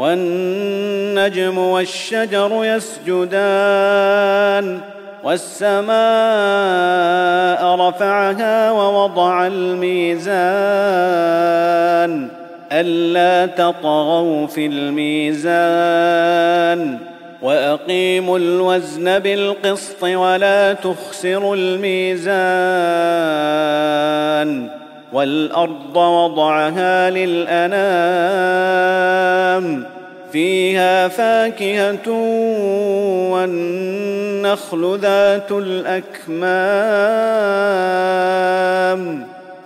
والنجم والشجر يسجدان والسماء رفعها ووضع الميزان ألا تطغوا في الميزان وأقيموا الوزن بالقسط ولا تخسروا الميزان والأرض وضعها للأنام فيها فاكهة والنخل ذات الأكمام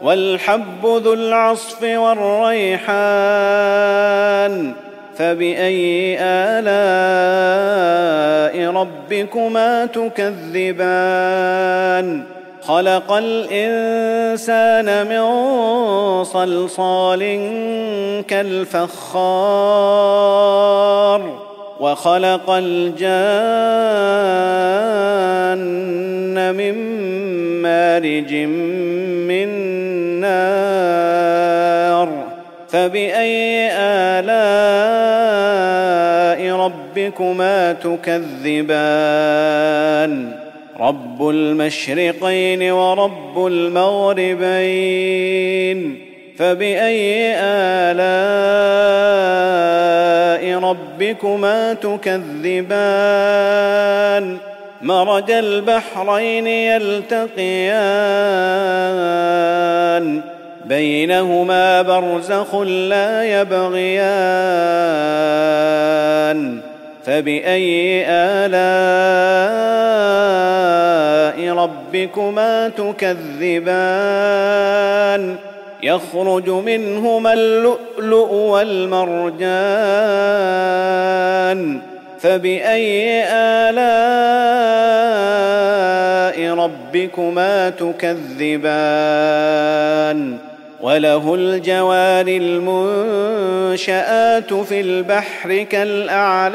والحب ذو العصف والريحان. فبأي آلاء ربكما تكذبان؟ خلق الإنسان من صلصال كالفخار وخلق الجان من مارج من نار فبأي آلاء ربكما تكذبان؟ رب المشرقين ورب المغربين فبأي آلاء ربكما تكذبان؟ مرج البحرين يلتقيان بينهما برزخ لا يبغيان فبأي آلاء ربكما تكذبان. يخرج منهما اللؤلؤ والمرجان. فبأي آلاء ربكما تكذبان؟ وله الجوار المنشآت في البحر كالأعلام.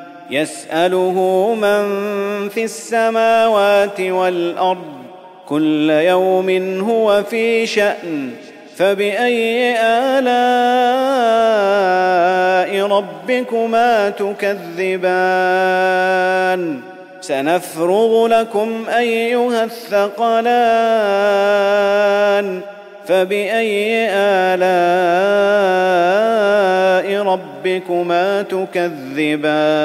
يسأله من في السماوات والأرض كل يوم هو في شأن فبأي آلاء ربكما تكذبان؟ سنفرغ لكم أيها الثقلان. فبأي آلاء ربكما تكذبان؟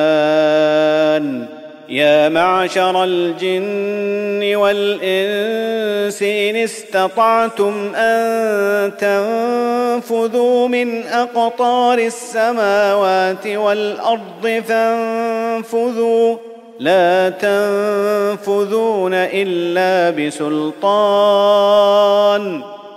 يا معشر الجن والإنس إن استطعتم أن تنفذوا من أقطار السماوات والأرض فانفذوا. لا تنفذون إلا بسلطان.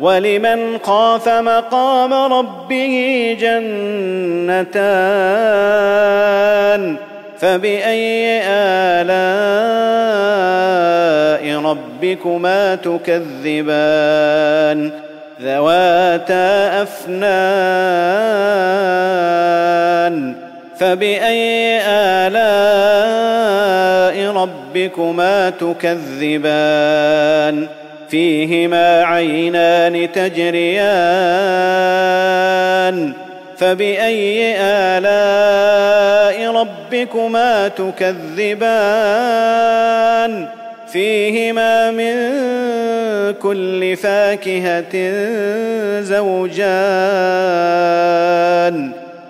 ولمن خاف مقام ربه جنتان فبأي آلاء ربكما تكذبان ذواتا أفنان فبأي آلاء ربكما تكذبان فيهما عينان تجريان فبأي آلاء ربكما تكذبان؟ فيهما من كل فاكهة زوجان.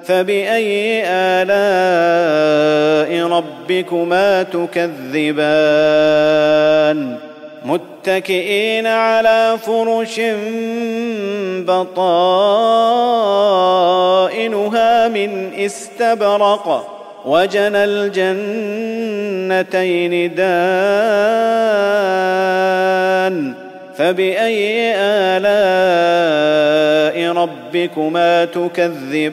فبأي آلاء ربكما تكذبان؟ متكئين على فرش بطائنها من استبرق وجنى الجنتين دان فبأي آلاء ربكما تكذبان؟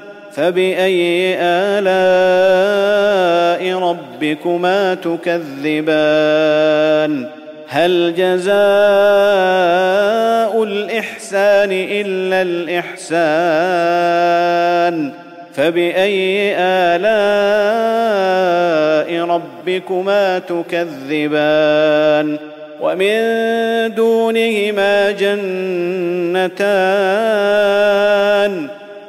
فباي الاء ربكما تكذبان هل جزاء الاحسان الا الاحسان فباي الاء ربكما تكذبان ومن دونهما جنتان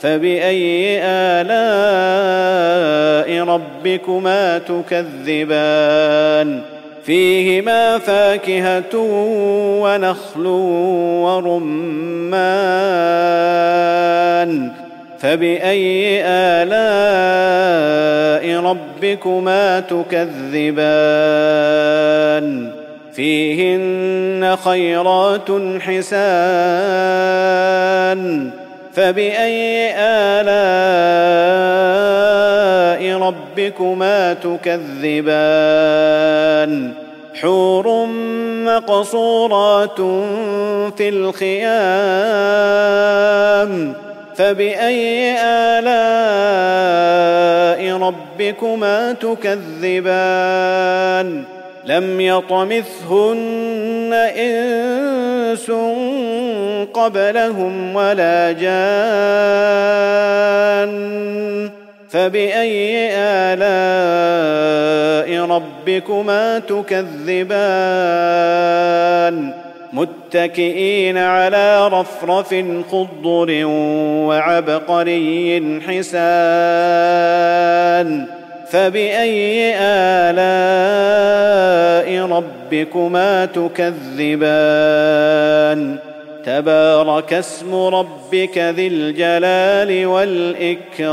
فبأي آلاء ربكما تكذبان؟ فيهما فاكهة ونخل ورمان. فبأي آلاء ربكما تكذبان؟ فيهن خيرات حسان. فبأي آلاء ربكما تكذبان؟ حور مقصورات في الخيام. فبأي آلاء ربكما تكذبان؟ لم يطمثهن انس قبلهم ولا جان فبأي آلاء ربكما تكذبان متكئين على رفرف خضر وعبقري حسان فبأي آلاء ربكما تكذبان. تبارك اسم ربك ذي الجلال والإكرام.